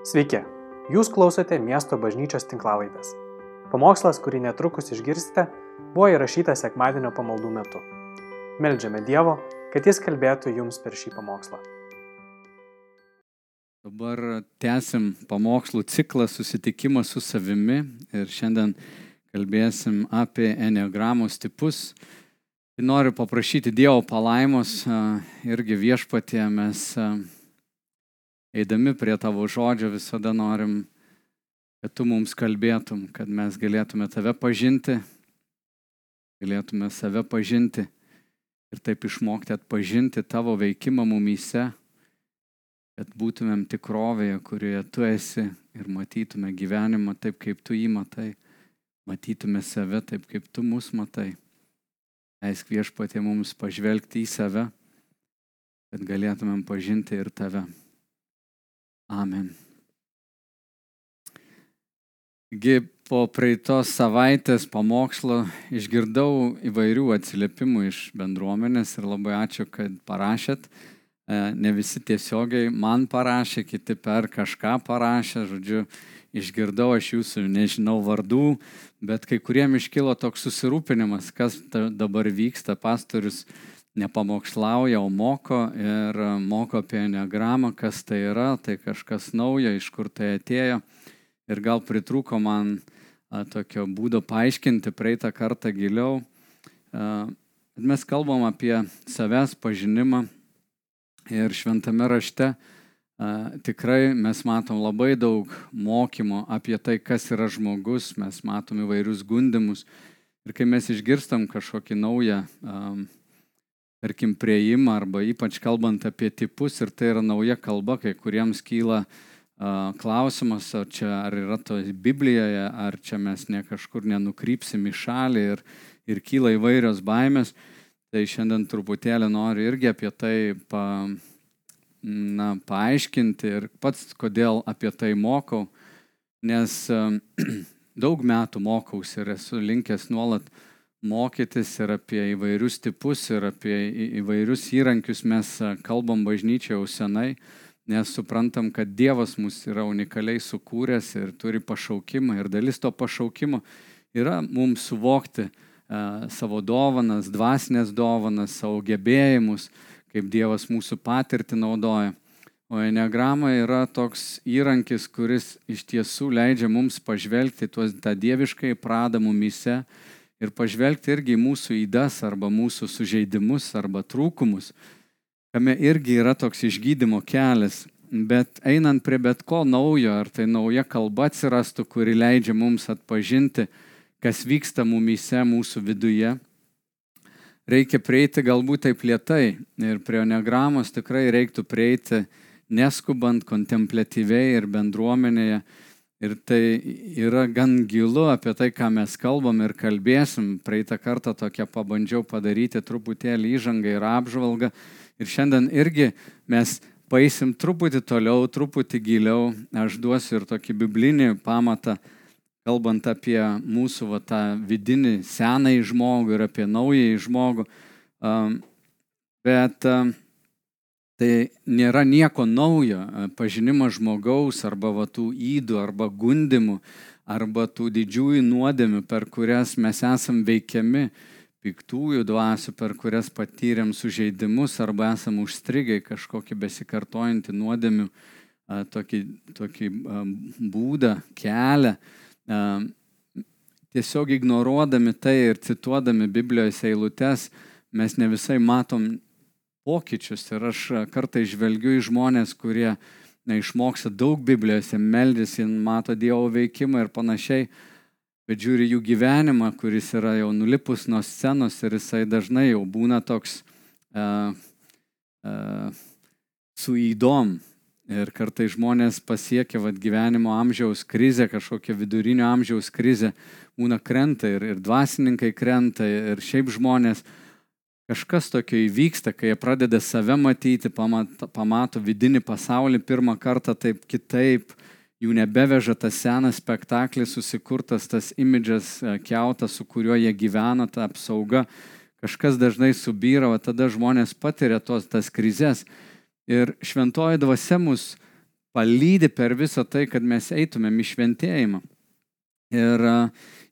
Sveiki, jūs klausote miesto bažnyčios tinklavaitės. Pamokslas, kurį netrukus išgirsite, buvo įrašytas sekmadienio pamaldų metu. Meldžiame Dievo, kad Jis kalbėtų jums per šį pamokslą. Dabar tęsim pamokslų ciklą susitikimą su savimi ir šiandien kalbėsim apie enneagramos tipus. Noriu paprašyti Dievo palaimos irgi viešpatie mes eidami prie tavo žodžio visada norim, kad tu mums kalbėtum, kad mes galėtume tave pažinti, galėtume save pažinti ir taip išmokti atpažinti tavo veikimą mumyse, kad būtumėm tikrovėje, kurioje tu esi ir matytume gyvenimą taip, kaip tu jį matai, matytume save taip, kaip tu mus matai. Leisk viešpatė mums pažvelgti į save, kad galėtumėm pažinti ir tave. Amen. Taigi po praeitos savaitės pamokslo išgirdau įvairių atsiliepimų iš bendruomenės ir labai ačiū, kad parašėt. E, ne visi tiesiogiai man parašė, kiti per kažką parašė, žodžiu, išgirdau aš jūsų, nežinau vardų, bet kai kuriem iškilo toks susirūpinimas, kas dabar vyksta, pastorius nepamokslauja, o moko ir moko apie enegramą, kas tai yra, tai kažkas naujo, iš kur tai atėjo. Ir gal pritruko man a, tokio būdo paaiškinti praeitą kartą giliau. A, mes kalbam apie savęs pažinimą ir šventame rašte a, tikrai mes matom labai daug mokymo apie tai, kas yra žmogus, mes matom įvairius gundimus. Ir kai mes išgirstam kažkokį naują um, tarkim, prieimą arba ypač kalbant apie tipus ir tai yra nauja kalba, kai kuriems kyla uh, klausimas, ar čia ar yra to Biblijoje, ar čia mes ne kažkur nenukrypsim į šalį ir, ir kyla įvairios baimės. Tai šiandien truputėlį noriu irgi apie tai pa, na, paaiškinti ir pats, kodėl apie tai mokau, nes uh, daug metų mokausi ir esu linkęs nuolat uh, mokytis ir apie įvairius tipus ir apie įvairius įrankius mes kalbam bažnyčioje jau senai, nes suprantam, kad Dievas mus yra unikaliai sukūręs ir turi pašaukimą ir dalis to pašaukimo yra mums suvokti savo dovanas, dvasinės dovanas, savo gebėjimus, kaip Dievas mūsų patirtį naudoja. O enegrama yra toks įrankis, kuris iš tiesų leidžia mums pažvelgti tuos tą dieviškai pradą mumise ir pažvelgti irgi į mūsų įdas arba mūsų sužeidimus arba trūkumus, kame irgi yra toks išgydymo kelias. Bet einant prie bet ko naujo, ar tai nauja kalba atsirastų, kuri leidžia mums atpažinti, kas vyksta mumyse, mūsų viduje, reikia prieiti galbūt taip lietai. Ir prie onegramos tikrai reiktų prieiti neskubant, kontemplatyviai ir bendruomenėje Ir tai yra gan gilu apie tai, ką mes kalbam ir kalbėsim. Praeitą kartą tokią pabandžiau padaryti truputėlį įžangą ir apžvalgą. Ir šiandien irgi mes paeisim truputį toliau, truputį giliau. Aš duosiu ir tokį biblinį pamatą, kalbant apie mūsų va, tą vidinį senąjį žmogų ir apie naująjį žmogų. Bet Tai nėra nieko naujo. Pažinimas žmogaus arba va, tų įdų, arba gundimų, arba tų didžiųjų nuodėmių, per kurias mes esam veikiami, piktųjų dvasių, per kurias patyrėm sužeidimus arba esam užstrigę kažkokį besikartojantį nuodėmių tokį, tokį būdą, kelią. Tiesiog ignoruodami tai ir cituodami Biblijos eilutes, mes ne visai matom pokyčius. Ir aš kartai žvelgiu į žmonės, kurie na, išmoksta daug Biblijose, meldėsi, mato Dievo veikimą ir panašiai, bet žiūri jų gyvenimą, kuris yra jau nulipus nuo scenos ir jisai dažnai jau būna toks uh, uh, su įdom. Ir kartai žmonės pasiekia vat, gyvenimo amžiaus krizę, kažkokią vidurinio amžiaus krizę, būna krenta ir, ir dvasininkai krenta ir šiaip žmonės uh, Kažkas tokio įvyksta, kai jie pradeda save matyti, pamato, pamato vidinį pasaulį pirmą kartą taip kitaip, jų nebeveža tas senas spektaklis, susikurtas tas imidžas, e, keutas, su kuriuo jie gyvena, ta apsauga. Kažkas dažnai subyra, o tada žmonės patiria tos, tas krizės. Ir šventoji dvasia mus palydi per visą tai, kad mes eitumėm į šventėjimą. Ir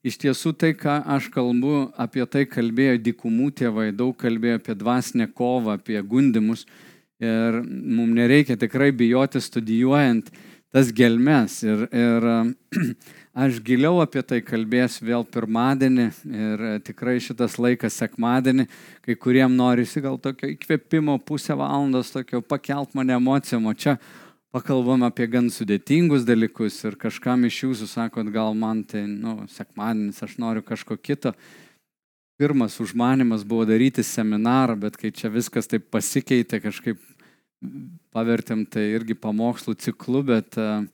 iš tiesų tai, ką aš kalbu, apie tai kalbėjo dikumų tėvai, daug kalbėjo apie dvasinę kovą, apie gundimus. Ir mums nereikia tikrai bijoti studijuojant tas gelmes. Ir, ir aš giliau apie tai kalbėsiu vėl pirmadienį ir tikrai šitas laikas sekmadienį, kai kuriem norisi gal tokio įkvėpimo pusę valandos, tokio pakelt mane emocijom, o čia pakalbam apie gan sudėtingus dalykus ir kažkam iš jūsų sakot, gal man tai, nu, sekmadienis, aš noriu kažko kito. Pirmas užmanimas buvo daryti seminarą, bet kai čia viskas taip pasikeitė, kažkaip pavertėm tai irgi pamokslų ciklu, bet uh,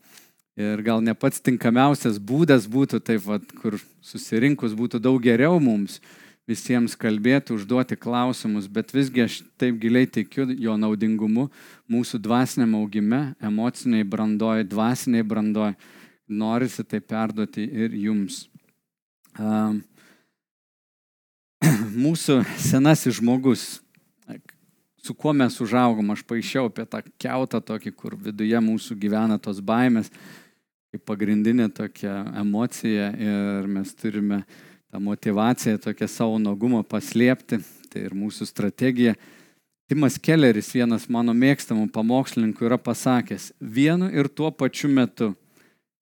ir gal ne pats tinkamiausias būdas būtų taip, vat, kur susirinkus būtų daug geriau mums. Visiems kalbėti, užduoti klausimus, bet visgi aš taip giliai tikiu jo naudingumu mūsų dvasiniam augime, emociniai brandoj, dvasiniai brandoj. Norisi tai perduoti ir jums. Uh, mūsų senasis žmogus, su kuo mes užaugom, aš paaišiau apie tą keutą tokį, kur viduje mūsų gyvena tos baimės, kaip pagrindinė tokia emocija ir mes turime uh, tą motivaciją, tokią savo nuogumą paslėpti. Tai ir mūsų strategija. Timas Kelleris, vienas mano mėgstamų pamokslininkų, yra pasakęs, vienu ir tuo pačiu metu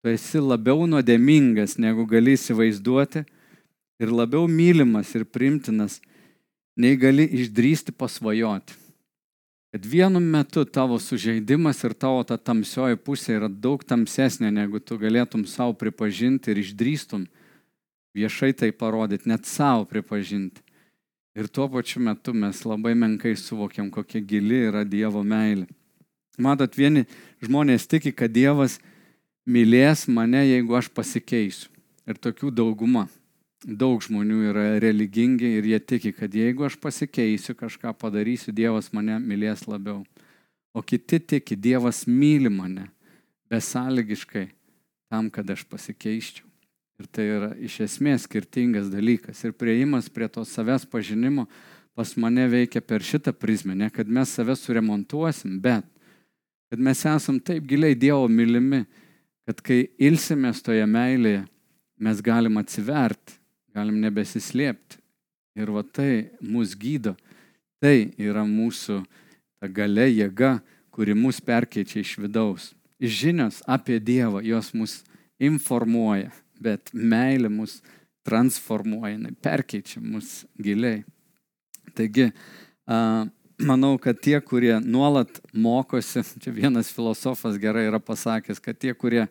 tu esi labiau nuodėmingas, negu gali įsivaizduoti, ir labiau mylimas ir primtinas, nei gali išdrysti pasvajoti. Kad vienu metu tavo sužeidimas ir tavo ta tamsioji pusė yra daug tamsesnė, negu tu galėtum savo pripažinti ir išdrįstum viešai tai parodyti, net savo pripažinti. Ir tuo pačiu metu mes labai menkai suvokiam, kokia gili yra Dievo meilė. Matot, vieni žmonės tiki, kad Dievas mylės mane, jeigu aš pasikeisiu. Ir tokių dauguma. Daug žmonių yra religingi ir jie tiki, kad jeigu aš pasikeisiu, kažką padarysiu, Dievas mane mylės labiau. O kiti tiki, Dievas myli mane besąlygiškai tam, kad aš pasikeiščiau. Ir tai yra iš esmės skirtingas dalykas. Ir prieimas prie to savęs pažinimo pas mane veikia per šitą prizmę. Ne kad mes save suremontuosim, bet kad mes esam taip giliai Dievo mylimi, kad kai ilsimės toje meilėje, mes galim atsiverti, galim nebesislėpti. Ir va tai mus gydo. Tai yra mūsų ta gale jėga, kuri mus perkeičia iš vidaus. Žinios apie Dievą, jos mus informuoja bet meilė mus transformuoja, jinai perkeičia mus giliai. Taigi, manau, kad tie, kurie nuolat mokosi, čia vienas filosofas gerai yra pasakęs, kad tie, kurie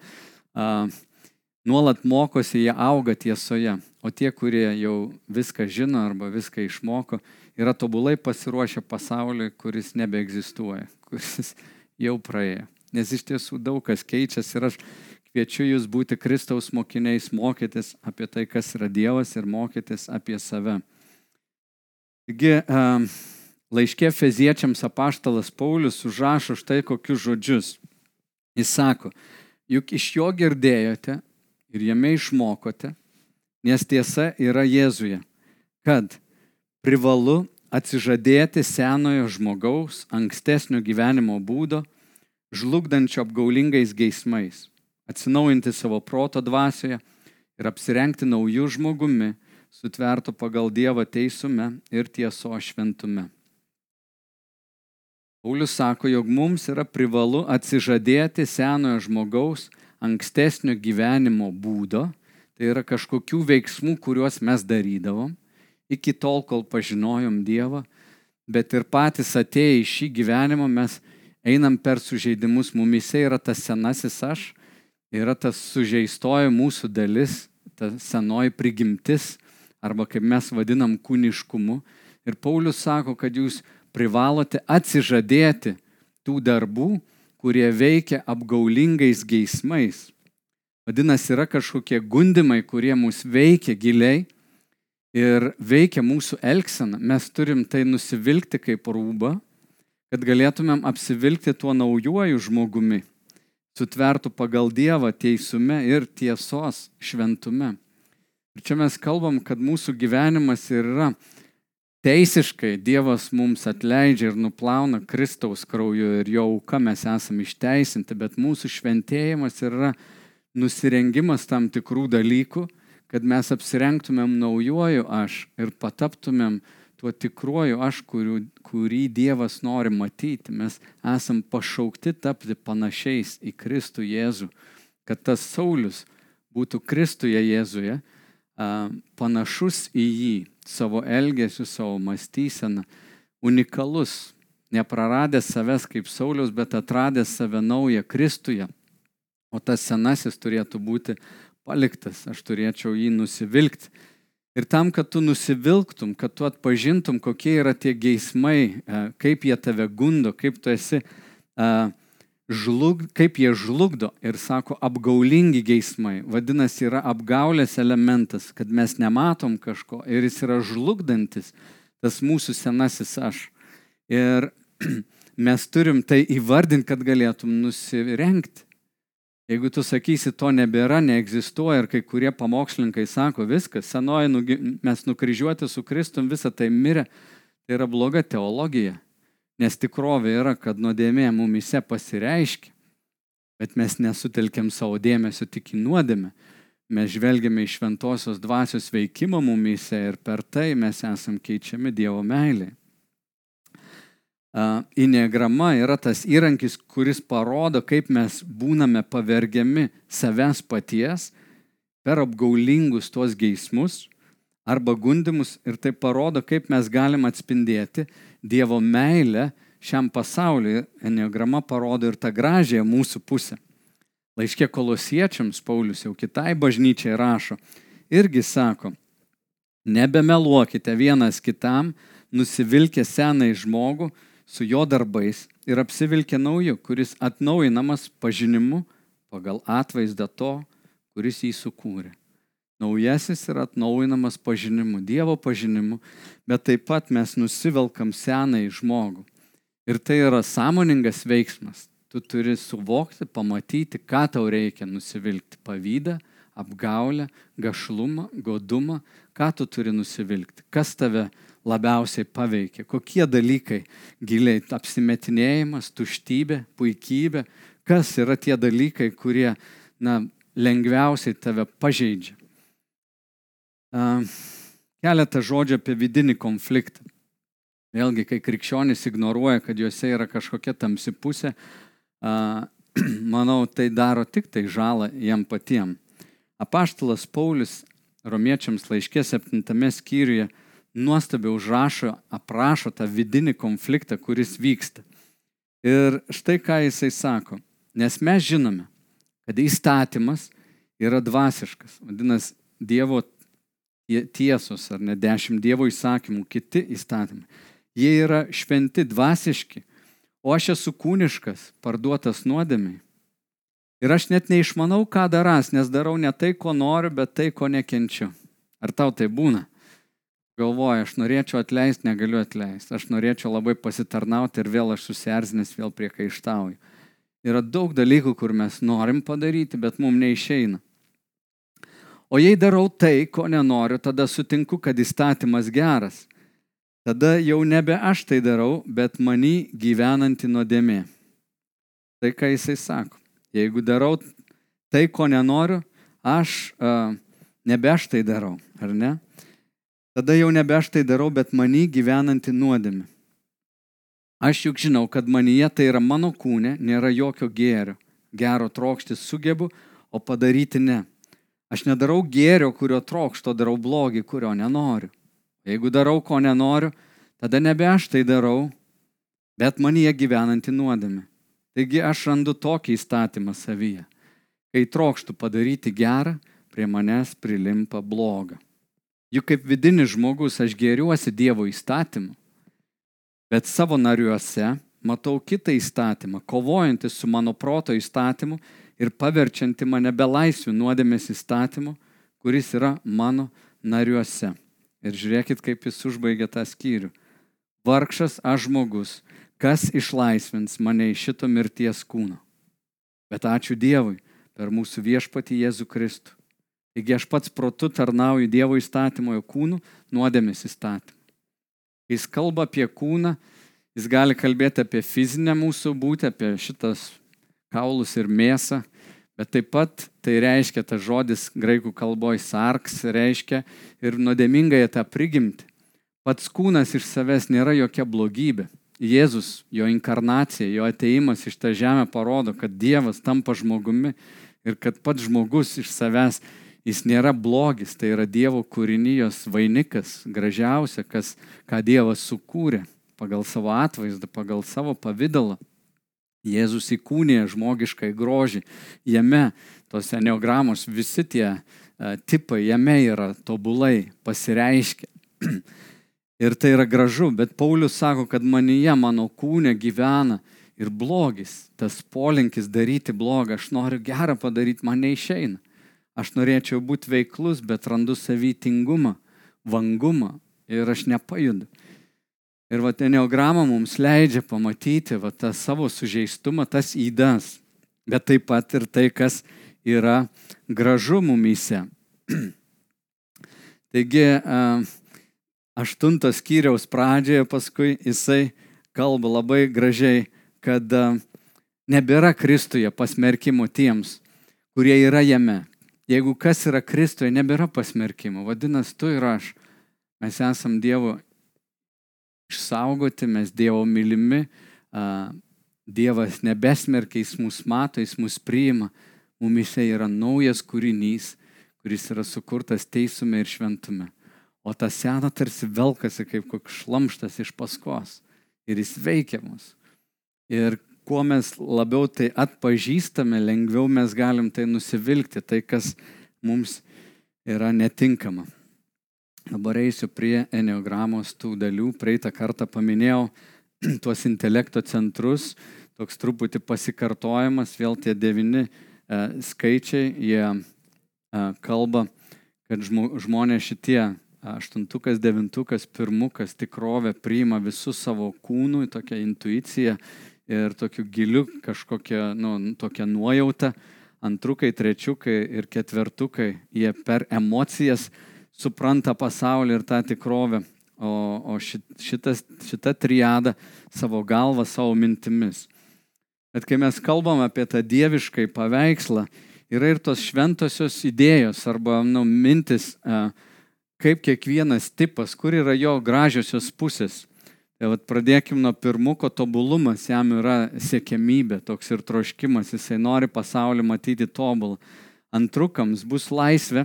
nuolat mokosi, jie auga tiesoje, o tie, kurie jau viską žino arba viską išmoko, yra tobulai pasiruošę pasauliui, kuris nebeegzistuoja, kuris jau praėjo. Nes iš tiesų daug kas keičiasi ir aš Kviečiu jūs būti Kristaus mokiniais, mokytis apie tai, kas yra Dievas ir mokytis apie save. Taigi, laiškė feziečiams apaštalas Paulius užrašo štai kokius žodžius. Jis sako, juk iš jo girdėjote ir jame išmokote, nes tiesa yra Jėzuje, kad privalu atsižadėti senojo žmogaus ankstesnio gyvenimo būdo, žlugdančio apgaulingais geismais atsinaujinti savo proto dvasioje ir apsirengti naujų žmogumi, sutvertų pagal Dievą teisume ir tieso šventume. Paulius sako, jog mums yra privalu atsižadėti senojo žmogaus ankstesnio gyvenimo būdo, tai yra kažkokių veiksmų, kuriuos mes darydavom iki tol, kol pažinojom Dievą, bet ir patys atėję į šį gyvenimą mes einam per sužeidimus, mumise yra tas senasis aš, yra tas sužeistoji mūsų dalis, ta senoji prigimtis, arba kaip mes vadinam kūniškumu. Ir Paulius sako, kad jūs privalote atsižadėti tų darbų, kurie veikia apgaulingais geismais. Vadinasi, yra kažkokie gundimai, kurie mus veikia giliai ir veikia mūsų elgseną. Mes turim tai nusivilkti kaip rūbą, kad galėtumėm apsivilkti tuo naujuoju žmogumi, sutvertų pagal Dievą teisume ir tiesos šventume. Ir čia mes kalbam, kad mūsų gyvenimas yra teisiškai Dievas mums atleidžia ir nuplauna Kristaus krauju ir jo auka mes esame išteisinti, bet mūsų šventėjimas yra nusirengimas tam tikrų dalykų, kad mes apsirengtumėm naujoju aš ir pataptumėm tuo tikruoju aš, kurių, kurį Dievas nori matyti. Mes esam pašaukti tapti panašiais į Kristų Jėzų, kad tas Saulis būtų Kristuje Jėzuje, panašus į jį savo elgesiu, savo mąstyseną, unikalus, nepraradęs savęs kaip Saulius, bet atradęs save naują Kristuje. O tas senasis turėtų būti paliktas, aš turėčiau jį nusivilkti. Ir tam, kad tu nusivilktum, kad tu atpažintum, kokie yra tie geismai, kaip jie tave gundo, kaip tu esi žlug, kaip jie žlugdo ir sako apgaulingi geismai. Vadinasi, yra apgaulės elementas, kad mes nematom kažko ir jis yra žlugdantis, tas mūsų senasis aš. Ir mes turim tai įvardinti, kad galėtum nusirengti. Jeigu tu sakysi, to nebėra, neegzistuoja ir kai kurie pamokslininkai sako, viskas, senoji, mes nukryžiuoti su Kristum, visa tai mirė, tai yra bloga teologija. Nes tikrovė yra, kad nuodėmė mumise pasireiškia, bet mes nesutelkiam savo dėmesio tik į nuodėmę. Mes žvelgiame į šventosios dvasios veikimą mumise ir per tai mes esam keičiami Dievo meilė. Inegrama yra tas įrankis, kuris parodo, kaip mes būname pavergiami savęs paties per apgaulingus tuos geismus arba gundimus ir tai parodo, kaip mes galim atspindėti Dievo meilę šiam pasauliu. Enneograma parodo ir tą gražiąją mūsų pusę. Laiškė kolosiečiams Paulius jau kitai bažnyčiai rašo. Irgi sako, nebemeluokite vienas kitam, nusivilkę senai žmogų su jo darbais ir apsivilkę nauju, kuris atnaujinamas pažinimu pagal atvaizdą to, kuris jį sukūrė. Naujasis yra atnaujinamas pažinimu, Dievo pažinimu, bet taip pat mes nusivelkam senąjį žmogų. Ir tai yra sąmoningas veiksmas. Tu turi suvokti, pamatyti, ką tau reikia nusivilkti. Pavydą, apgaulę, gašlumą, godumą, ką tu turi nusivilkti. Kas tave labiausiai paveikia, kokie dalykai giliai apsimetinėjimas, tuštybė, puikybė, kas yra tie dalykai, kurie na, lengviausiai tave pažeidžia. Keletą žodžių apie vidinį konfliktą. Vėlgi, kai krikščionys ignoruoja, kad juose yra kažkokia tamsi pusė, manau, tai daro tik tai žalą jam patiem. Apaštalas Paulius romiečiams laiškė 7 skyriuje nuostabiai užrašo, aprašo tą vidinį konfliktą, kuris vyksta. Ir štai ką jisai sako. Nes mes žinome, kad įstatymas yra dvasiškas. Vadinasi, Dievo tiesos, ar ne dešimt Dievo įsakymų, kiti įstatymai. Jie yra šventi, dvasiški, o aš esu kūniškas, parduotas nuodėmiai. Ir aš net neišmanau, ką daras, nes darau ne tai, ko noriu, bet tai, ko nekenčiu. Ar tau tai būna? Galvoju, aš norėčiau atleisti, negaliu atleisti. Aš norėčiau labai pasitarnauti ir vėl aš susierzinęs, vėl priekaištauju. Yra daug dalykų, kur mes norim padaryti, bet mums neišeina. O jei darau tai, ko nenoriu, tada sutinku, kad įstatymas geras. Tada jau nebe aš tai darau, bet mani gyvenanti nuodėmė. Tai ką jisai sako. Jeigu darau tai, ko nenoriu, aš nebe aš tai darau, ar ne? Tada jau nebe aš tai darau, bet mani gyvenanti nuodėmė. Aš juk žinau, kad manyje tai yra mano kūnė, nėra jokio gėrio. Gero trokštis sugebu, o padaryti ne. Aš nedarau gėrio, kurio trokšto, darau blogį, kurio nenoriu. Jeigu darau, ko nenoriu, tada nebe aš tai darau, bet manyje gyvenanti nuodėmė. Taigi aš randu tokį įstatymą savyje. Kai trokštų padaryti gerą, prie manęs prilimpa blogą. Juk kaip vidinis žmogus aš gėriuosi Dievo įstatymu, bet savo nariuose matau kitą įstatymą, kovojantį su mano proto įstatymu ir paverčianti mane belaisvių nuodėmės įstatymu, kuris yra mano nariuose. Ir žiūrėkit, kaip jis užbaigė tą skyrių. Vargšas aš žmogus, kas išlaisvins mane iš šito mirties kūno. Bet ačiū Dievui per mūsų viešpatį Jėzų Kristų. Taigi aš pats protu tarnauju Dievo įstatymojo kūnų nuodėmės įstatymą. Kai jis kalba apie kūną, jis gali kalbėti apie fizinę mūsų būtį, apie šitas kaulus ir mėsą, bet taip pat tai reiškia, tas žodis graikų kalboje sarks reiškia ir nuodėmingąją tą prigimti. Pats kūnas iš savęs nėra jokia blogybė. Jėzus, jo inkarnacija, jo ateimas iš tą žemę parodo, kad Dievas tampa žmogumi ir kad pats žmogus iš savęs jis nėra blogis, tai yra Dievo kūrinijos vainikas, gražiausia, kas, ką Dievas sukūrė pagal savo atvaizdą, pagal savo pavydalą. Jėzus įkūnė žmogiškai grožį, jame tos neogramos, visi tie uh, tipai, jame yra tobulai pasireiškia. Ir tai yra gražu, bet Paulius sako, kad manyje, mano kūne gyvena ir blogis, tas polinkis daryti blogą, aš noriu gerą padaryti, man neišeina. Aš norėčiau būti veiklus, bet randu savytingumą, vangumą ir aš nepajudu. Ir va, neograma mums leidžia pamatyti va, tą savo sužeistumą, tas įdas, bet taip pat ir tai, kas yra gražu mumyse. Taigi, aštuntos skyriaus pradžioje paskui jisai kalba labai gražiai, kad nebėra Kristuje pasmerkimo tiems, kurie yra jame. Jeigu kas yra Kristuje, nebėra pasmerkimo. Vadinasi, tu ir aš. Mes esam Dievo išsaugoti, mes Dievo mylimi. Dievas nebesmerkia, jis mus mato, jis mus priima. Mumise yra naujas kūrinys, kuris yra sukurtas teisume ir šventume o ta sena tarsi velkasi kaip koks šlamštas iš paskos ir jis veikia mus. Ir kuo mes labiau tai atpažįstame, lengviau mes galim tai nusivilkti, tai kas mums yra netinkama. Dabar eisiu prie eneogramos tų dalių. Praeitą kartą paminėjau tuos intelekto centrus, toks truputį pasikartojimas, vėl tie devyni e, skaičiai, jie e, kalba, kad žmonės šitie aštuntukas, devintukas, pirmukas tikrovę priima visų savo kūnų, tokią intuiciją ir tokiu giliu kažkokią, nu, tokią nuojautą. Antrukai, trečiukai ir ketvirtukai, jie per emocijas supranta pasaulį ir tą tikrovę, o, o šitas, šita triada savo galvą, savo mintimis. Bet kai mes kalbam apie tą dieviškai paveikslą, yra ir tos šventosios idėjos arba nu, mintis, kaip kiekvienas tipas, kur yra jo gražiosios pusės. Vat pradėkim nuo pirmuko tobulumas, jam yra siekiamybė, toks ir troškimas, jisai nori pasaulį matyti tobulą. Antrukams bus laisvė,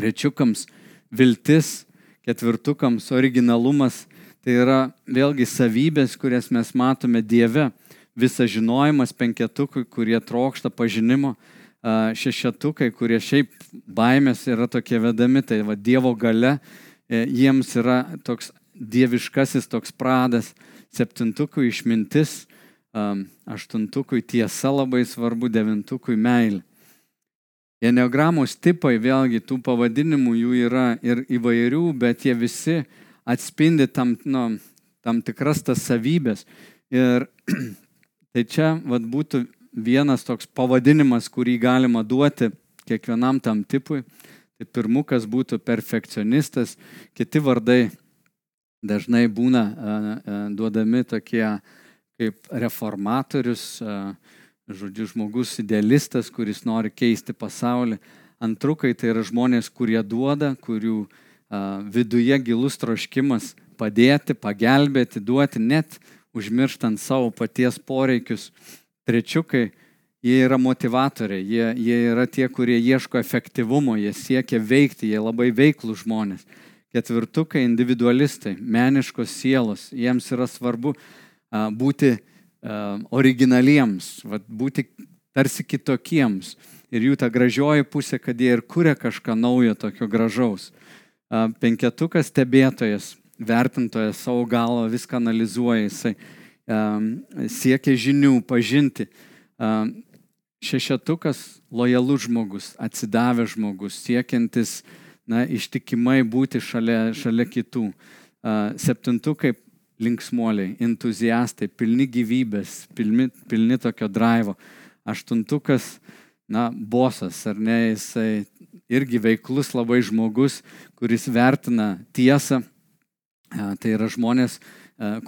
trečiukams viltis, ketvirtukams originalumas, tai yra vėlgi savybės, kurias mes matome Dieve, visas žinojimas penketukui, kurie trokšta pažinimo, šešetukai, kurie šiaip baimės yra tokie vedami, tai va Dievo gale, jiems yra toks dieviškasis toks pradas, septintukui išmintis, aštuntukui tiesa labai svarbu, devintukui meilė. Enneogramos tipai, vėlgi tų pavadinimų jų yra ir įvairių, bet jie visi atspindi tam, nu, tam tikras tas savybės. Ir tai čia vat, būtų vienas toks pavadinimas, kurį galima duoti kiekvienam tam tipui. Tai pirmukas būtų perfekcionistas, kiti vardai dažnai būna duodami tokie kaip reformatorius, žodžiu, žmogus idealistas, kuris nori keisti pasaulį. Antrukai tai yra žmonės, kurie duoda, kurių viduje gilus troškimas padėti, pagelbėti, duoti, net užmirštant savo paties poreikius. Trečiukai, jie yra motivatoriai, jie, jie yra tie, kurie ieško efektyvumo, jie siekia veikti, jie labai veiklų žmonės. Ketvirtukai, individualistai, meniškos sielos, jiems yra svarbu a, būti a, originaliems, vat, būti tarsi kitokiems. Ir jų ta gražioji pusė, kad jie ir kuria kažką naujo, tokio gražaus. A, penketukas stebėtojas, vertintojas savo galvo viską analizuoja, jisai siekia žinių, pažinti. Šešetukas - lojalus žmogus, atsidavęs žmogus, siekiantis na, ištikimai būti šalia, šalia kitų. Septintukai - linksmuoliai, entuziastai, pilni gyvybės, pilni, pilni tokio drivo. Aštuntukas - na, bosas, ar ne, jisai irgi veiklus labai žmogus, kuris vertina tiesą, Tai yra žmonės,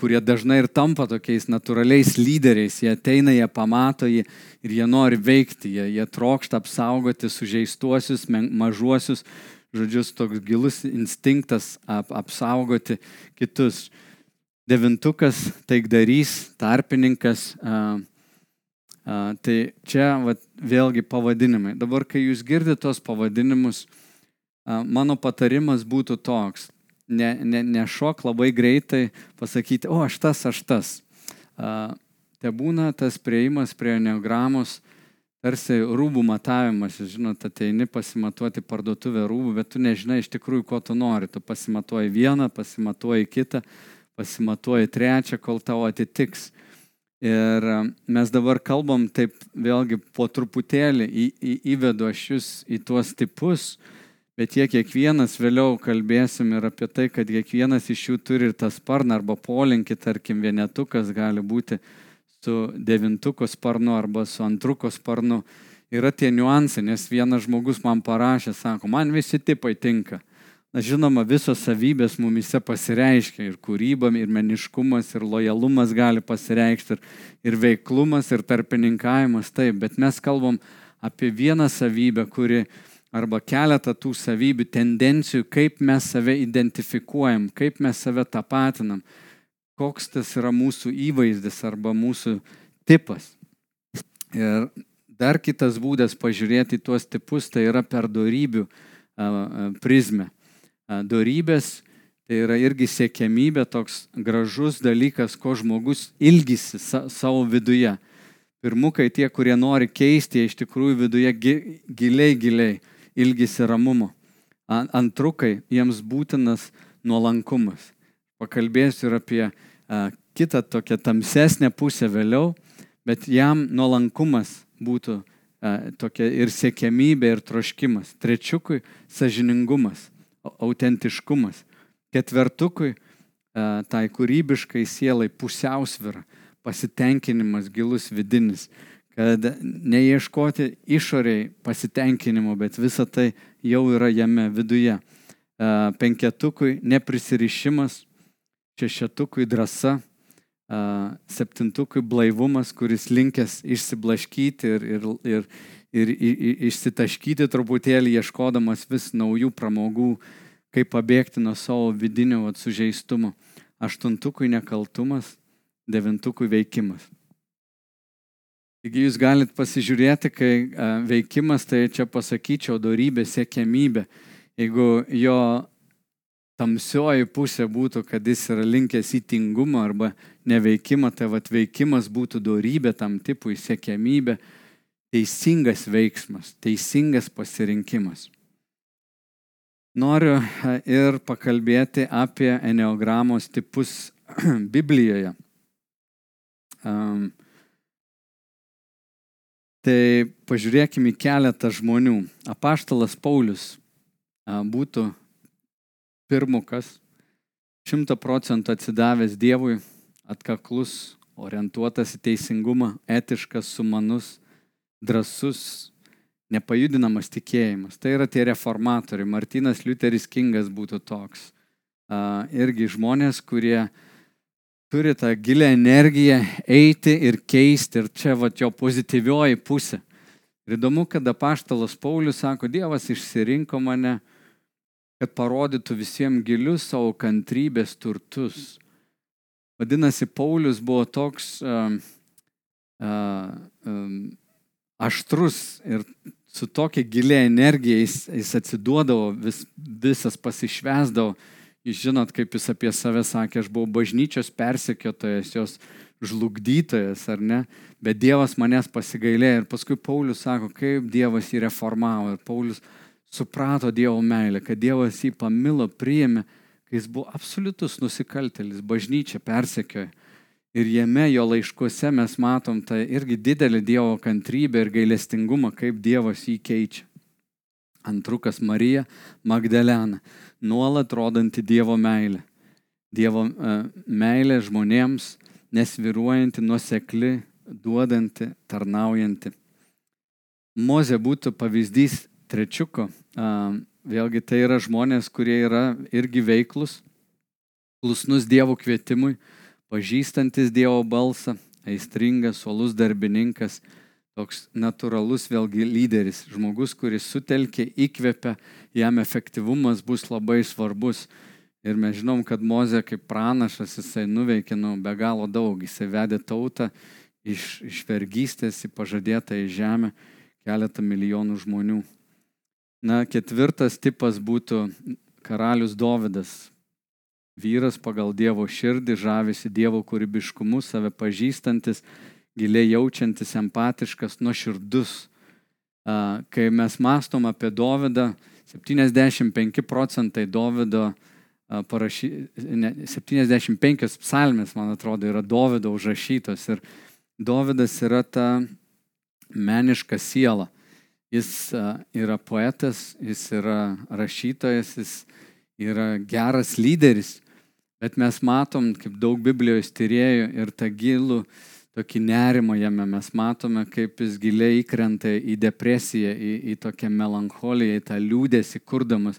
kurie dažnai ir tampa tokiais natūraliais lyderiais. Jie ateina, jie pamato jį ir jie nori veikti, jie, jie trokšta apsaugoti sužeistuosius, mažuosius, žodžius, toks gilus instinktas ap, apsaugoti kitus. Devintukas, taikdarys, tarpininkas. A, a, tai čia vat, vėlgi pavadinimai. Dabar, kai jūs girdite tos pavadinimus, a, mano patarimas būtų toks ne, ne, nešok labai greitai pasakyti, o aš tas, aš tas. Te būna tas prieimas prie neogramos, tarsi rūbų matavimas, žinot, ateini pasimatuoti parduotuvę rūbų, bet tu nežinai iš tikrųjų, ko tu nori. Tu pasimatuoji vieną, pasimatuoji kitą, pasimatuoji trečią, kol tau atitiks. Ir mes dabar kalbam taip vėlgi po truputėlį į, į, įvedu aš jūs į tuos tipus, uh, Bet jie kiekvienas vėliau kalbėsim ir apie tai, kad kiekvienas iš jų turi ir tą sparną arba polinkį, tarkim, vienetukas gali būti su devintuko sparnu arba su antruko sparnu. Yra tie niuansai, nes vienas žmogus man parašė, sako, man visi tipai tinka. Na žinoma, visos savybės mumise pasireiškia ir kūryba, ir meniškumas, ir lojalumas gali pasireikšti, ir, ir veiklumas, ir tarpininkavimas, taip, bet mes kalbam apie vieną savybę, kuri arba keletą tų savybių, tendencijų, kaip mes save identifikuojam, kaip mes save tapatinam, koks tas yra mūsų įvaizdis arba mūsų tipas. Ir dar kitas būdas pažiūrėti tuos tipus, tai yra per darybių prizmę. Darybės tai yra irgi siekiamybė, toks gražus dalykas, ko žmogus ilgisi savo viduje. Pirmukai tie, kurie nori keisti, iš tikrųjų viduje giliai, giliai ilgisi ramumo. Antrukai, jiems būtinas nuolankumas. Pakalbėsiu ir apie a, kitą tokią tamsesnę pusę vėliau, bet jam nuolankumas būtų a, tokia ir siekiamybė, ir troškimas. Trečiukui sažiningumas, autentiškumas. Ketvertukui tai kūrybiškai sielai pusiausvyra, pasitenkinimas gilus vidinis kad neieškoti išoriai pasitenkinimo, bet visa tai jau yra jame viduje. Penketukui neprisirišimas, šešetukui drąsa, septintukui blaivumas, kuris linkęs išsiblaškyti ir, ir, ir, ir, ir išsitaškyti truputėlį, ieškodamas vis naujų pramogų, kaip pabėgti nuo savo vidinio sužeistumo. Aštuntukui nekaltumas, devintukui veikimas. Taigi jūs galite pasižiūrėti, kai veikimas, tai čia pasakyčiau, darybė, siekiamybė. Jeigu jo tamsioji pusė būtų, kad jis yra linkęs į tingumą arba neveikimą, tai vad veikimas būtų darybė tam tipui, siekiamybė, teisingas veiksmas, teisingas pasirinkimas. Noriu ir pakalbėti apie eneogramos tipus Biblijoje. Um, Tai pažiūrėkime keletą žmonių. Apaštalas Paulius būtų pirmukas, šimta procentų atsidavęs Dievui, atkaklus, orientuotas į teisingumą, etiškas, sumanus, drasus, nepajudinamas tikėjimas. Tai yra tie reformatoriai. Martinas Liuteris Kingas būtų toks. Irgi žmonės, kurie turi tą gilę energiją eiti ir keisti. Ir čia va jo pozityvioji pusė. Ir įdomu, kad apaštalas Paulius sako, Dievas išsirinko mane, kad parodytų visiems gilius savo kantrybės turtus. Vadinasi, Paulius buvo toks uh, uh, um, aštrus ir su tokia gilia energija jis, jis atsiduodavo, vis, visas pasišvesdavo Jūs žinot, kaip jis apie save sakė, aš buvau bažnyčios persekiotojas, jos žlugdytojas, ar ne? Bet Dievas manęs pasigailėjo ir paskui Paulius sako, kaip Dievas jį reformavo. Ir Paulius suprato Dievo meilę, kad Dievas jį pamilo, priėmė, kai jis buvo absoliutus nusikaltelis, bažnyčia persekiojo. Ir jame jo laiškuose mes matom tą irgi didelį Dievo kantrybę ir gailestingumą, kaip Dievas jį keičia. Antrukas Marija Magdalena, nuolat rodanti Dievo meilę. Dievo e, meilė žmonėms, nesviruojanti, nusekli, duodanti, tarnaujanti. Moze būtų pavyzdys trečiuko. Vėlgi tai yra žmonės, kurie yra irgi veiklus, klusnus Dievo kvietimui, pažįstantis Dievo balsą, aistringas, solus darbininkas, toks natūralus vėlgi lyderis, žmogus, kuris sutelkia, įkvepia, jam efektyvumas bus labai svarbus. Ir mes žinom, kad Mozė kaip pranašas jisai nuveikė nu, be galo daug, jisai vedė tautą iš, iš vergystės į pažadėtą į žemę keletą milijonų žmonių. Na, ketvirtas tipas būtų karalius Dovydas. Vyras pagal Dievo širdį žavisi Dievo kūrybiškumu, save pažįstantis, giliai jaučiantis, empatiškas, nuoširdus. Kai mes mastom apie Dovydą, 75 procentai Dovydo parašy, ne, 75 psalmės, man atrodo, yra Dovydo užrašytos. Ir Dovydas yra ta meniška siela. Jis yra poetas, jis yra rašytojas, jis yra geras lyderis, bet mes matom, kaip daug Biblijos tyriejų ir tą gilų tokį nerimą jame mes matome, kaip jis giliai įkrenta į depresiją, į, į tokią melancholiją, į tą liūdėsi kurdamas.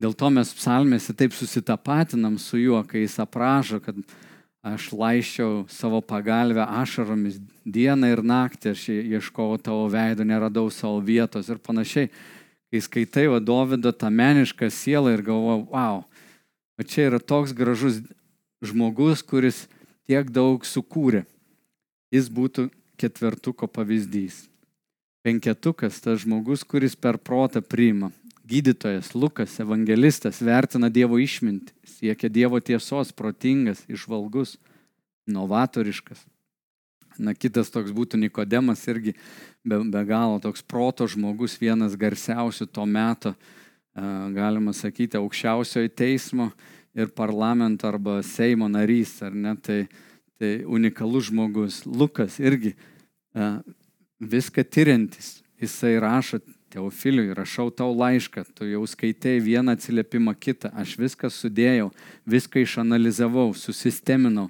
Dėl to mes psalmėse taip susitapatinam su juo, kai jis aprašo, kad Aš laiščiau savo pagalbę ašaromis dieną ir naktį, aš ieškojau tavo veido, neradau savo vietos ir panašiai. Kai skaitai vadovido tą menišką sielą ir galvoju, wow, o čia yra toks gražus žmogus, kuris tiek daug sukūrė. Jis būtų ketvertuko pavyzdys. Penketukas tas žmogus, kuris per protą priima gydytojas Lukas, evangelistas, vertina Dievo išmintį, siekia Dievo tiesos, protingas, išvalgus, novatoriškas. Na, kitas toks būtų Nikodemas, irgi be, be galo toks proto žmogus, vienas garsiausių to meto, galima sakyti, aukščiausiojo teismo ir parlamento arba Seimo narys, ar ne, tai, tai unikalus žmogus. Lukas irgi viską tyriantis, jisai rašo Teofiliui, rašau tau laišką, tu jau skaitėjai vieną atsiliepimą kitą, aš viską sudėjau, viską išanalizavau, susisteminau.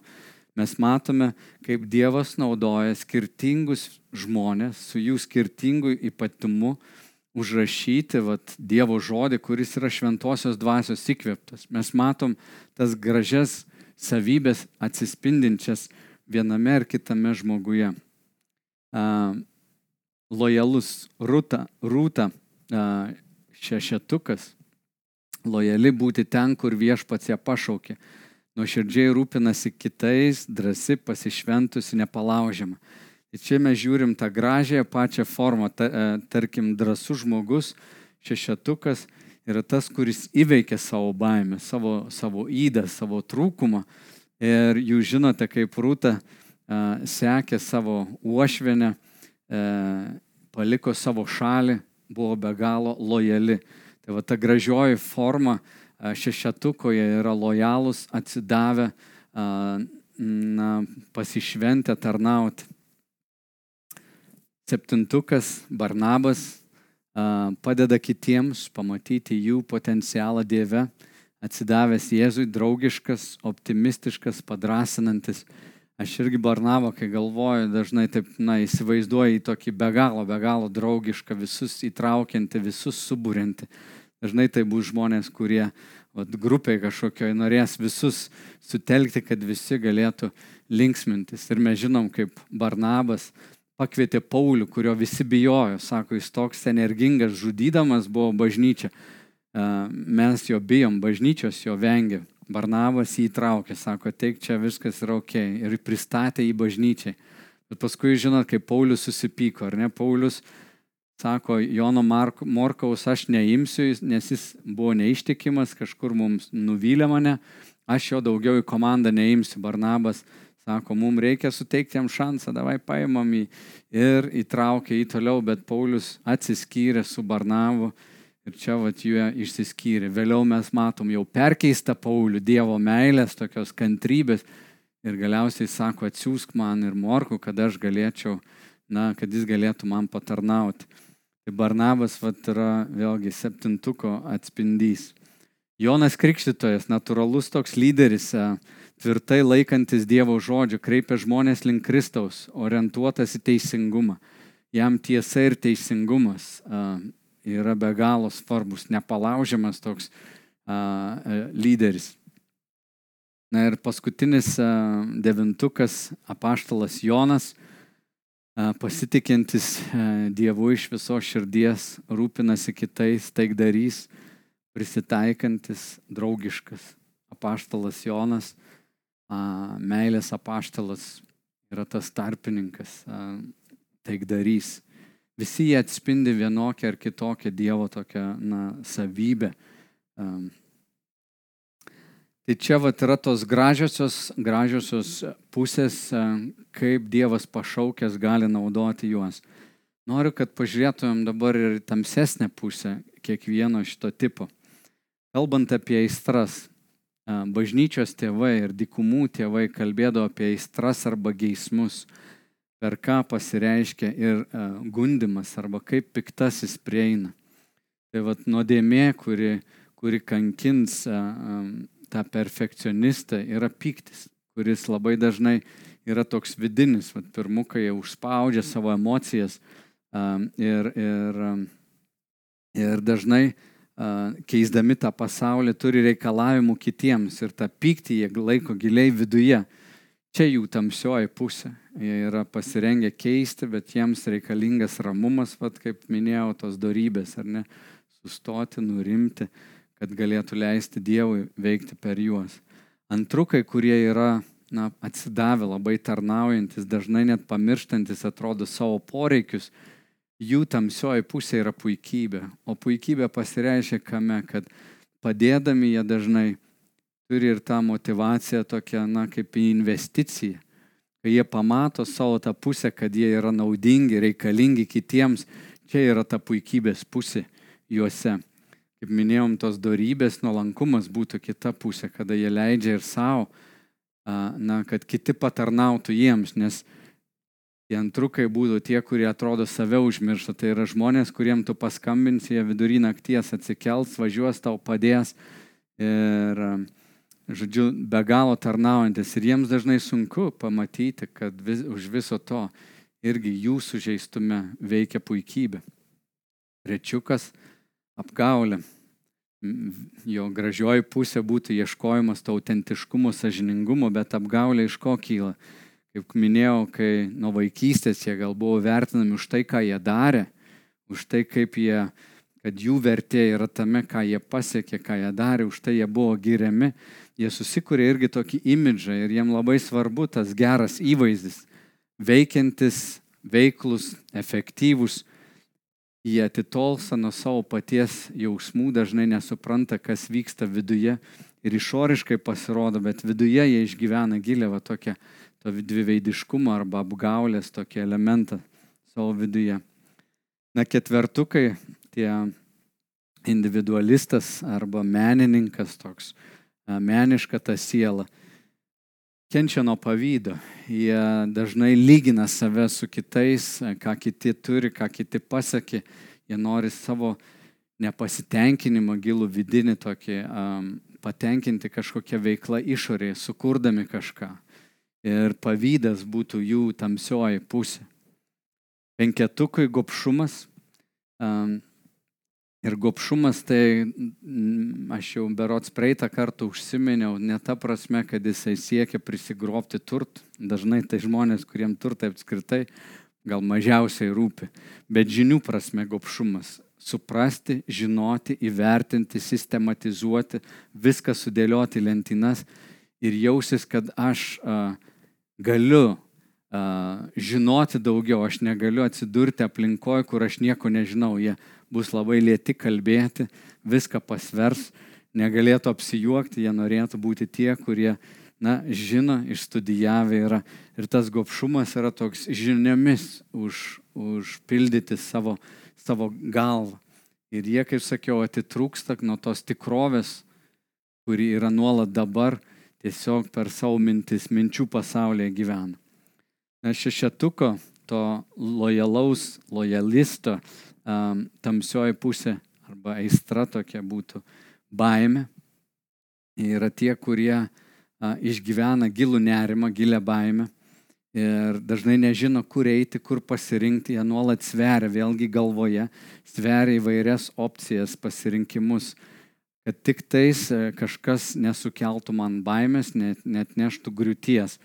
Mes matome, kaip Dievas naudoja skirtingus žmonės su jų skirtingu ypatumu užrašyti vat, Dievo žodį, kuris yra šventosios dvasios įkvėptas. Mes matom tas gražias savybės atsispindinčias viename ar kitame žmoguje lojalus rūta, rūta šešetukas, lojali būti ten, kur viešpats ją pašaukė, nuoširdžiai rūpinasi kitais, drasi, pasišventusi, nepalaužiama. Ir čia mes žiūrim tą gražiąją pačią formą, ta, e, tarkim, drasus žmogus, šešetukas yra tas, kuris įveikia savo baimę, savo, savo įdą, savo trūkumą. Ir jūs žinote, kaip rūta sekė savo uošvenę, E, paliko savo šalį, buvo be galo lojali. Tai va ta gražioji forma e, šešetukoje yra lojalus, atsidavę, na, pasišventę tarnauti. Septintukas Barnabas padeda kitiems pamatyti jų potencialą Dieve, atsidavęs Jėzui, draugiškas, optimistiškas, padrasinantis Aš irgi Barnavo, kai galvoju, dažnai taip, na, įsivaizduoju į tokį be galo, be galo draugišką, visus įtraukiantį, visus subūrinti. Dažnai tai bus žmonės, kurie vat, grupiai kažkokioje norės visus sutelkti, kad visi galėtų linksmintis. Ir mes žinom, kaip Barnabas pakvietė Paulių, kurio visi bijojo, sako, jis toks energingas, žudydamas buvo bažnyčia. Mes jo bijom, bažnyčios jo vengia. Barnavas jį įtraukė, sako, teik čia viskas yra ok ir pristatė į bažnyčiai. Bet paskui, žinot, kaip Paulius susipyko, ar ne? Paulius sako, Jono Mark, Morkaus aš neimsiu, nes jis buvo neištikimas, kažkur mums nuvylė mane, aš jo daugiau į komandą neimsiu. Barnabas sako, mums reikia suteikti jam šansą, davai paimam jį ir įtraukė jį toliau, bet Paulius atsiskyrė su Barnavu Ir čia vat jie išsiskyrė. Vėliau mes matom jau perkeistą Paulių, Dievo meilės, tokios kantrybės. Ir galiausiai sako, atsiųsk man ir morku, kad aš galėčiau, na, kad jis galėtų man patarnauti. Tai Barnabas vat yra vėlgi septintuko atspindys. Jonas Krikštytojas, natūralus toks lyderis, e, tvirtai laikantis Dievo žodžio, kreipia žmonės link Kristaus, orientuotas į teisingumą. Jam tiesa ir teisingumas e, yra be galo svarbus, nepalaužiamas toks a, lyderis. Na ir paskutinis devintukas apaštalas Jonas, pasitikintis Dievu iš viso širdies, rūpinasi kitais, taikdarys, prisitaikantis, draugiškas. Apaštalas Jonas, meilės apaštalas yra tas tarpininkas, taikdarys. Visi jie atspindi vienokią ar kitokią Dievo tokią na, savybę. Tai čia vat yra tos gražiosios, gražiosios pusės, kaip Dievas pašaukęs gali naudoti juos. Noriu, kad pažiūrėtumėm dabar ir tamsesnę pusę kiekvieno šito tipo. Kalbant apie aistras, bažnyčios tėvai ir dikumų tėvai kalbėdavo apie aistras arba geismus, per ką pasireiškia ir gundimas arba kaip piktasis prieina. Tai vad nuodėmė, kuri, kuri kankins tą perfekcionistą yra piktis, kuris labai dažnai yra toks vidinis, vat, pirmukai užspaudžia savo emocijas ir, ir, ir dažnai keisdami tą pasaulį turi reikalavimų kitiems ir tą pyktį jie laiko giliai viduje. Čia jų tamsioji pusė. Jie yra pasirengę keisti, bet jiems reikalingas ramumas, vat, kaip minėjau, tos darybės, ar ne, sustoti, nurimti kad galėtų leisti Dievui veikti per juos. Antrukai, kurie yra na, atsidavę, labai tarnaujantis, dažnai net pamirštantis, atrodo savo poreikius, jų tamsioji pusė yra puikybė. O puikybė pasireiškia kame, kad padėdami jie dažnai turi ir tą motivaciją tokią, na, kaip investicija. Kai jie pamato savo tą pusę, kad jie yra naudingi, reikalingi kitiems, čia yra ta puikybės pusė juose kaip minėjom, tos darybės, nuolankumas būtų kita pusė, kada jie leidžia ir savo, na, kad kiti patarnautų jiems, nes tie antrukai būtų tie, kurie atrodo save užmiršta. Tai yra žmonės, kuriem tu paskambinsi, jie vidury nakties atsikels, važiuos tau padės ir, žodžiu, be galo tarnaujantis. Ir jiems dažnai sunku pamatyti, kad vis, už viso to irgi jų sužeistume veikia puikybė. Rečiukas apgaulė. Jo gražioji pusė būtų ieškojimas to autentiškumo, sažiningumo, bet apgaulė iš ko kyla. Kaip minėjau, kai nuo vaikystės jie gal buvo vertinami už tai, ką jie darė, už tai, kaip jie, kad jų vertė yra tame, ką jie pasiekė, ką jie darė, už tai jie buvo giriami, jie susikūrė irgi tokį imidžą ir jiem labai svarbu tas geras įvaizdis, veikiantis, veiklus, efektyvus, jie atitolsta nuo savo paties jausmų, dažnai nesupranta, kas vyksta viduje ir išoriškai pasirodo, bet viduje jie išgyvena gilę va tokią to dviveidiškumą arba apgaulės tokį elementą savo viduje. Na ketvertukai, tie individualistas arba menininkas toks, meniška ta siela kenčia nuo pavydo. Jie dažnai lygina save su kitais, ką kiti turi, ką kiti pasiekė. Jie nori savo nepasitenkinimą, gilų vidinį tokį, um, patenkinti kažkokią veiklą išorėje, sukurdami kažką. Ir pavydas būtų jų tamsioji pusė. Penketukui gopšumas. Um, Ir gopšumas, tai mm, aš jau berots praeitą kartą užsiminiau, ne ta prasme, kad jisai siekia prisigrobti turtą. Dažnai tai žmonės, kuriem turtai apskritai gal mažiausiai rūpi. Bet žinių prasme gopšumas - suprasti, žinoti, įvertinti, sistematizuoti, viską sudėlioti lentynas ir jausis, kad aš a, galiu a, žinoti daugiau, aš negaliu atsidurti aplinkoje, kur aš nieko nežinau. Jie bus labai lėti kalbėti, viską pasvers, negalėtų apsijuokti, jie norėtų būti tie, kurie, na, žino, išstudijavę yra. Ir tas gopšumas yra toks žiniomis už, užpildyti savo, savo galvą. Ir jie, kaip sakiau, atitrūksta nuo tos tikrovės, kuri yra nuolat dabar, tiesiog per savo mintis, minčių pasaulyje gyvena. Na, šešetuko, to lojalaus, lojalisto, um, tamsioji pusė arba aistra tokia būtų baime. Yra tie, kurie uh, išgyvena gilų nerimą, gilę baimę ir dažnai nežino, kur eiti, kur pasirinkti, jie nuolat sveria, vėlgi galvoje, sveria įvairias opcijas, pasirinkimus, kad tik tais e, kažkas nesukeltų man baimės, net, net neštų griūties.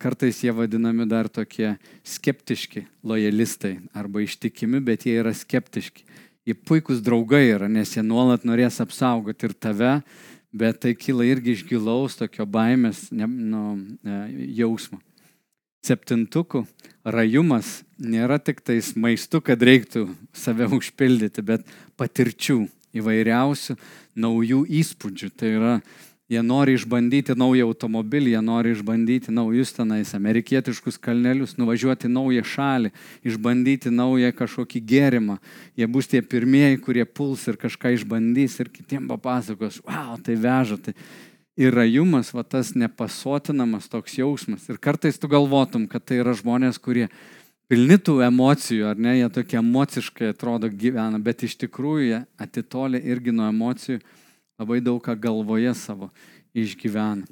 Kartais jie vadinami dar tokie skeptiški lojalistai arba ištikimi, bet jie yra skeptiški. Jie puikūs draugai yra, nes jie nuolat norės apsaugoti ir tave, bet tai kyla irgi iš gilaus tokio baimės ne, nu, e, jausmo. Septintukų rajumas nėra tik tais maistu, kad reiktų save užpildyti, bet patirčių įvairiausių naujų įspūdžių. Tai yra Jie nori išbandyti naują automobilį, jie nori išbandyti naujus tenais amerikietiškus kalnelius, nuvažiuoti naują šalį, išbandyti naują kažkokį gėrimą. Jie bus tie pirmieji, kurie puls ir kažką išbandys ir kitiems papasakos, wow, tai veža. Tai ir rajumas, va tas nepasotinamas toks jausmas. Ir kartais tu galvotum, kad tai yra žmonės, kurie pilni tų emocijų, ar ne, jie tokie emociškai atrodo gyvena, bet iš tikrųjų jie atitolė irgi nuo emocijų labai daug ką galvoje savo išgyvena.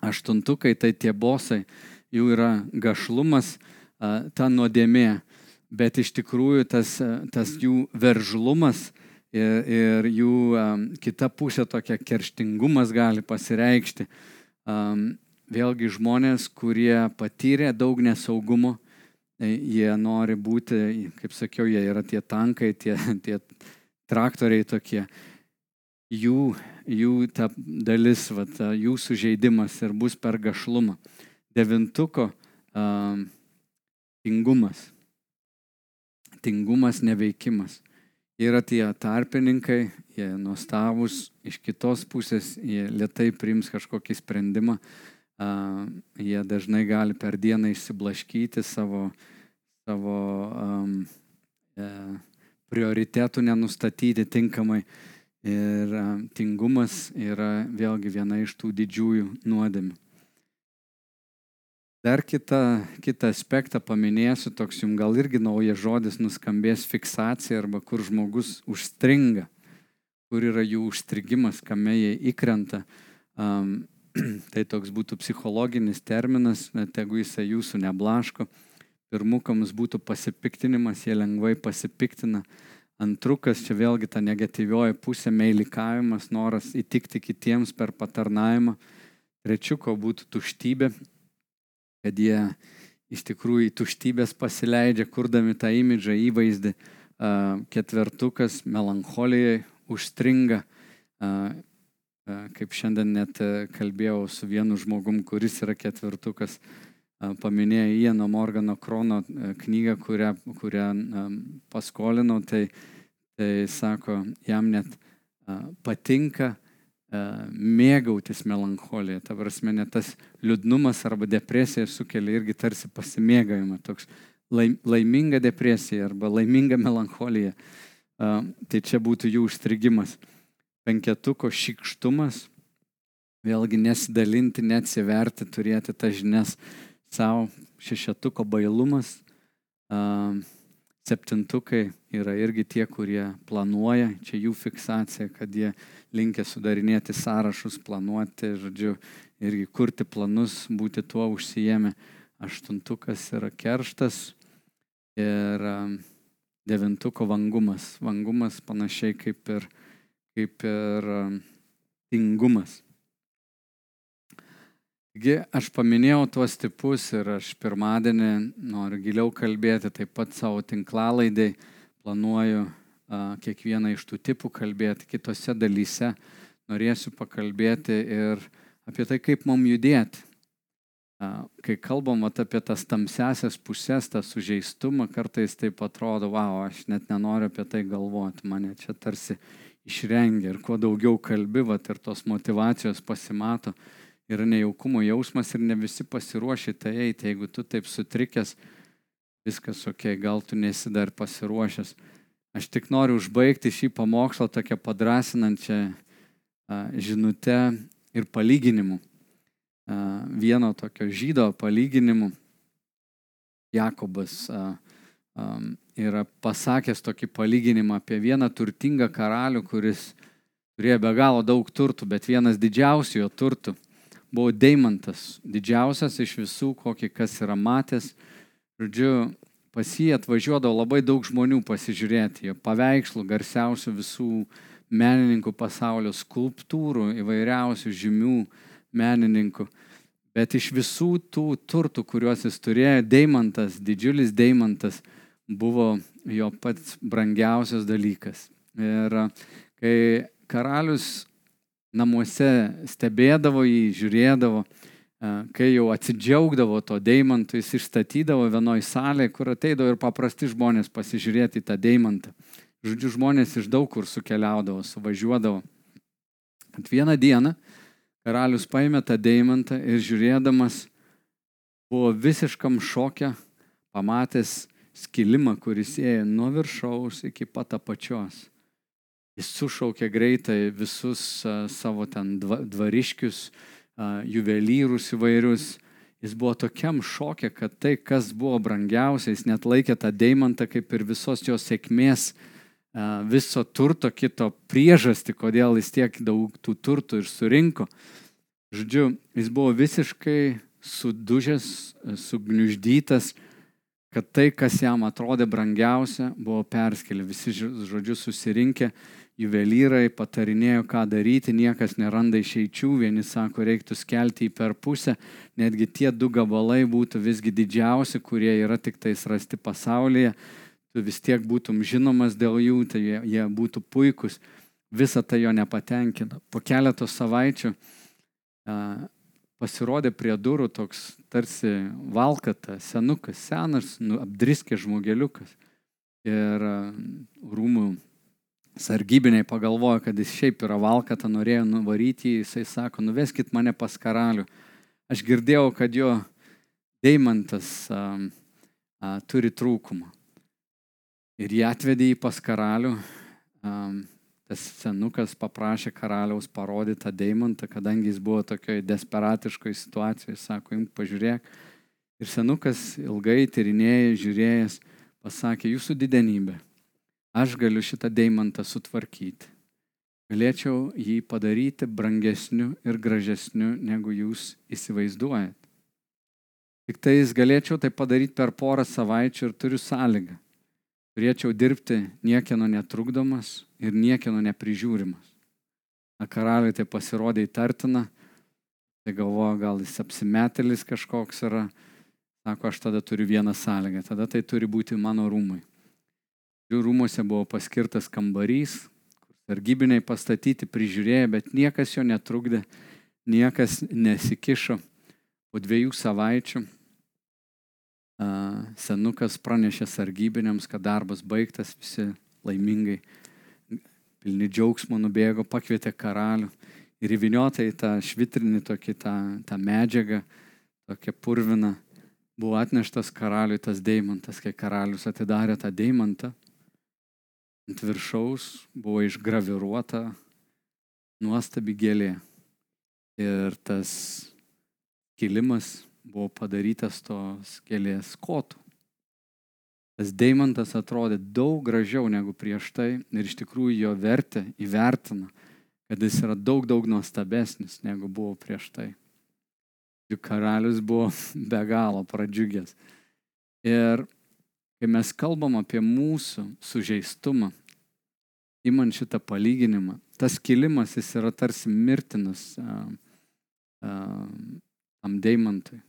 Aštuntukai tai tie bosai, jų yra gašlumas, ta nuodėmė, bet iš tikrųjų tas, tas jų veržlumas ir, ir jų kita pusė tokia kerštingumas gali pasireikšti. Vėlgi žmonės, kurie patyrė daug nesaugumo, e, jie nori būti, kaip sakiau, jie yra tie tankai, tie, tie traktoriai tokie jų, jų ta dalis, va, ta, jų sužeidimas ir bus per gašlumą. Devintuko uh, tingumas. Tingumas neveikimas. Yra tie tarpininkai, jie nuostabus, iš kitos pusės jie lietai priims kažkokį sprendimą, uh, jie dažnai gali per dieną išsiblaškyti savo, savo um, e, prioritetų nenustatyti tinkamai. Ir tingumas yra vėlgi viena iš tų didžiųjų nuodėmių. Dar kitą, kitą aspektą paminėsiu, toks jums gal irgi naujas žodis nuskambės fiksacija arba kur žmogus užstringa, kur yra jų užstrigimas, kame jie įkrenta. Um, tai toks būtų psichologinis terminas, tegu jisai jūsų neblaško. Pirmukams būtų pasipiktinimas, jie lengvai pasipiktina. Antrukas čia vėlgi ta negatyvioji pusė, meilikavimas, noras įtikti kitiems per patarnavimą. Trečiuko būtų tuštybė, kad jie iš tikrųjų į tuštybės pasileidžia, kurdami tą imidžą, įvaizdį. Ketvertukas melancholijai užstringa. Kaip šiandien net kalbėjau su vienu žmogum, kuris yra ketvertukas, paminėjo Ieno Morgano Krono knygą, kurią, kurią paskolinau, tai, tai sako, jam net patinka mėgautis melancholija. Ta prasme, net tas liūdnumas arba depresija sukelia irgi tarsi pasimėgavimą, toks laiminga depresija arba laiminga melancholija. Tai čia būtų jų užstrigimas. Penketuko šikštumas, vėlgi nesidalinti, neatsiverti, turėti tas žinias savo šešetuko bailumas. Septintukai yra irgi tie, kurie planuoja, čia jų fiksacija, kad jie linkia sudarinėti sąrašus, planuoti, žodžiu, irgi kurti planus, būti tuo užsijėmę. Aštuntukas yra kerštas ir devintuko vangumas. Vangumas panašiai kaip ir, kaip ir tingumas. Taigi aš paminėjau tuos tipus ir aš pirmadienį noriu giliau kalbėti, taip pat savo tinklalaidai planuoju a, kiekvieną iš tų tipų kalbėti, kitose dalyse norėsiu pakalbėti ir apie tai, kaip mum judėti. A, kai kalbam at, apie tas tamsesias pusės, tą sužeistumą, kartais taip atrodo, wow, aš net nenoriu apie tai galvoti, mane čia tarsi išrengia ir kuo daugiau kalbi, vat, ir tos motivacijos pasimato yra nejaukumo jausmas ir ne visi pasiruošę tai eiti. Jeigu tu taip sutrikęs, viskas ok, gal tu nesi dar pasiruošęs. Aš tik noriu užbaigti šį pamokslą tokią padrasinančią žinutę ir palyginimu. Vieno tokio žydo palyginimu. Jakobas yra pasakęs tokį palyginimą apie vieną turtingą karalių, kuris turėjo be galo daug turtų, bet vienas didžiausių jo turtų buvo deimantas, didžiausias iš visų, kokį kas yra matęs. Žodžiu, pas jį atvažiuodavo labai daug žmonių pasižiūrėti, jo paveikslų, garsiausių visų menininkų pasaulio, skulptūrų, įvairiausių žymių menininkų. Bet iš visų tų turtų, kuriuos jis turėjo, deimantas, didžiulis deimantas buvo jo pats brangiausias dalykas. Ir kai karalius namuose stebėdavo jį, žiūrėdavo, kai jau atsidžiaugdavo to deimantu, jis išstatydavo vienoje salėje, kur ateidavo ir paprasti žmonės pasižiūrėti tą deimantą. Žodžiu, žmonės iš daug kur sukeliaudavo, suvažiuodavo. At vieną dieną karalius paėmė tą deimantą ir žiūrėdamas buvo visiškam šokė, pamatęs skilimą, kuris ėjo nuo viršaus iki pat apačios. Jis sušaukė greitai visus savo ten dvariškius, juvelyrus įvairius. Jis buvo tokiam šokė, kad tai, kas buvo brangiausia, jis net laikė tą deimantą kaip ir visos jo sėkmės viso turto kito priežastį, kodėl jis tiek daug tų turtų ir surinko. Žodžiu, jis buvo visiškai sudužęs, sugniuždytas, kad tai, kas jam atrodė brangiausia, buvo perskeli. Visi, žodžiu, susirinkę, juvelyrai patarinėjo, ką daryti, niekas neranda išeičių, vieni sako, reiktų skelti į per pusę, netgi tie du gabalai būtų visgi didžiausi, kurie yra tik tais rasti pasaulyje tu vis tiek būtum žinomas dėl jų, tai jie, jie būtų puikus. Visa tai jo nepatenkino. Po keletos savaičių a, pasirodė prie durų toks tarsi valkata, senukas, senas, nu, apdriskė žmogeliukas. Ir a, rūmų sargybiniai pagalvojo, kad jis šiaip yra valkata, norėjo nuvaryti jį, jisai sako, nuveskit mane pas karalių. Aš girdėjau, kad jo deimantas a, a, turi trūkumą. Ir jie atvedė jį pas karalių. Um, tas senukas paprašė karaliaus parodyti tą deimantą, kadangi jis buvo tokioje desperatiškoje situacijoje, sako, imk pažiūrėk. Ir senukas ilgai tyrinėjęs, žiūrėjęs, pasakė, jūsų didenybė, aš galiu šitą deimantą sutvarkyti. Galėčiau jį padaryti brangesniu ir gražesniu, negu jūs įsivaizduojat. Tik tai jis galėčiau tai padaryti per porą savaičių ir turiu sąlygą turėčiau dirbti niekieno netrukdomas ir niekieno neprižiūrimas. Na, karaliui tai pasirodė įtartina, tai galvoja, gal jis apsimetelis kažkoks yra, sako, aš tada turiu vieną sąlygą, tada tai turi būti mano rūmai. Jų rūmose buvo paskirtas kambarys, kur sargybiniai pastatyti, prižiūrėjo, bet niekas jo netrukdė, niekas nesikišo. Po dviejų savaičių senukas pranešė sargybiniams, kad darbas baigtas, visi laimingai, pilni džiaugsmo nubėgo, pakvietė karalių ir įviniotą į tą švitrinį tokį tą, tą medžiagą, tokią purviną, buvo atneštas karaliui tas deimantas, kai karalius atidarė tą deimantą. Ant viršaus buvo išgraviruota nuostabi gėlė. Ir tas kilimas buvo padarytas tos gėlės kotų. Tas deimantas atrodė daug gražiau negu prieš tai ir iš tikrųjų jo vertę įvertina, kad jis yra daug, daug nuostabesnis negu buvo prieš tai. Juk karalius buvo be galo pradžiugęs. Ir kai mes kalbam apie mūsų sužeistumą, įman šitą palyginimą, tas kilimas jis yra tarsi mirtinas a, a, tam deimantui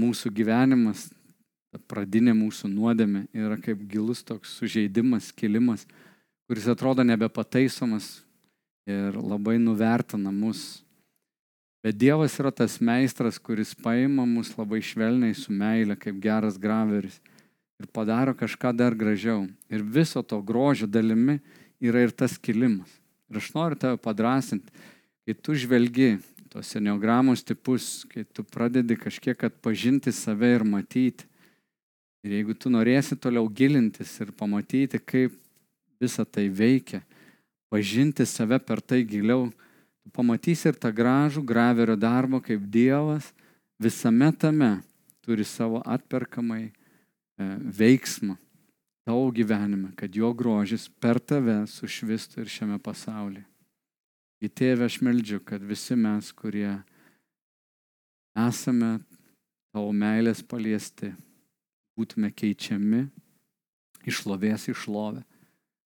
mūsų gyvenimas, pradinė mūsų nuodėmė yra kaip gilus toks sužeidimas, kilimas, kuris atrodo nebepataisomas ir labai nuvertina mus. Bet Dievas yra tas meistras, kuris paima mus labai švelniai su meile, kaip geras graveris ir padaro kažką dar gražiau. Ir viso to grožio dalimi yra ir tas kilimas. Ir aš noriu tave padrasinti, kai tu žvelgi tos seniogramos tipus, kai tu pradedi kažkiek atpažinti save ir matyti. Ir jeigu tu norėsi toliau gilintis ir pamatyti, kaip visa tai veikia, pažinti save per tai giliau, tu pamatysi ir tą gražų graverio darbą, kaip Dievas visame tame turi savo atperkamai e, veiksmą tavo gyvenime, kad jo grožis per tave sušvistų ir šiame pasaulyje. Į tėvę aš meldžiu, kad visi mes, kurie esame tavo meilės paliesti, būtume keičiami išlovės išlovę,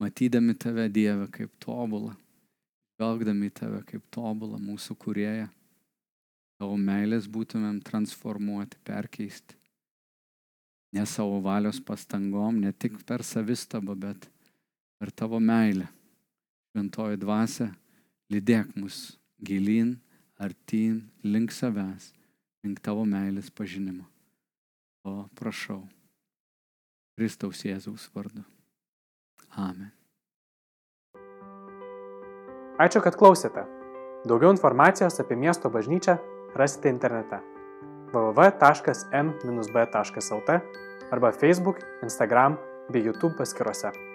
matydami tave Dievę kaip tobulą, žvelgdami tave kaip tobulą mūsų kurėją, tavo meilės būtumėm transformuoti, perkeisti. Ne savo valios pastangom, ne tik per savistabą, bet per tavo meilę. Šventoji dvasia, lydėk mus gilin, artyn, link savęs, link tavo meilės pažinimo. O prašau, Kristaus Jėzaus vardu. Amen. Ačiū, kad klausėte. Daugiau informacijos apie miesto bažnyčią rasite internete www.m-b.lt arba Facebook, Instagram bei YouTube paskiruose.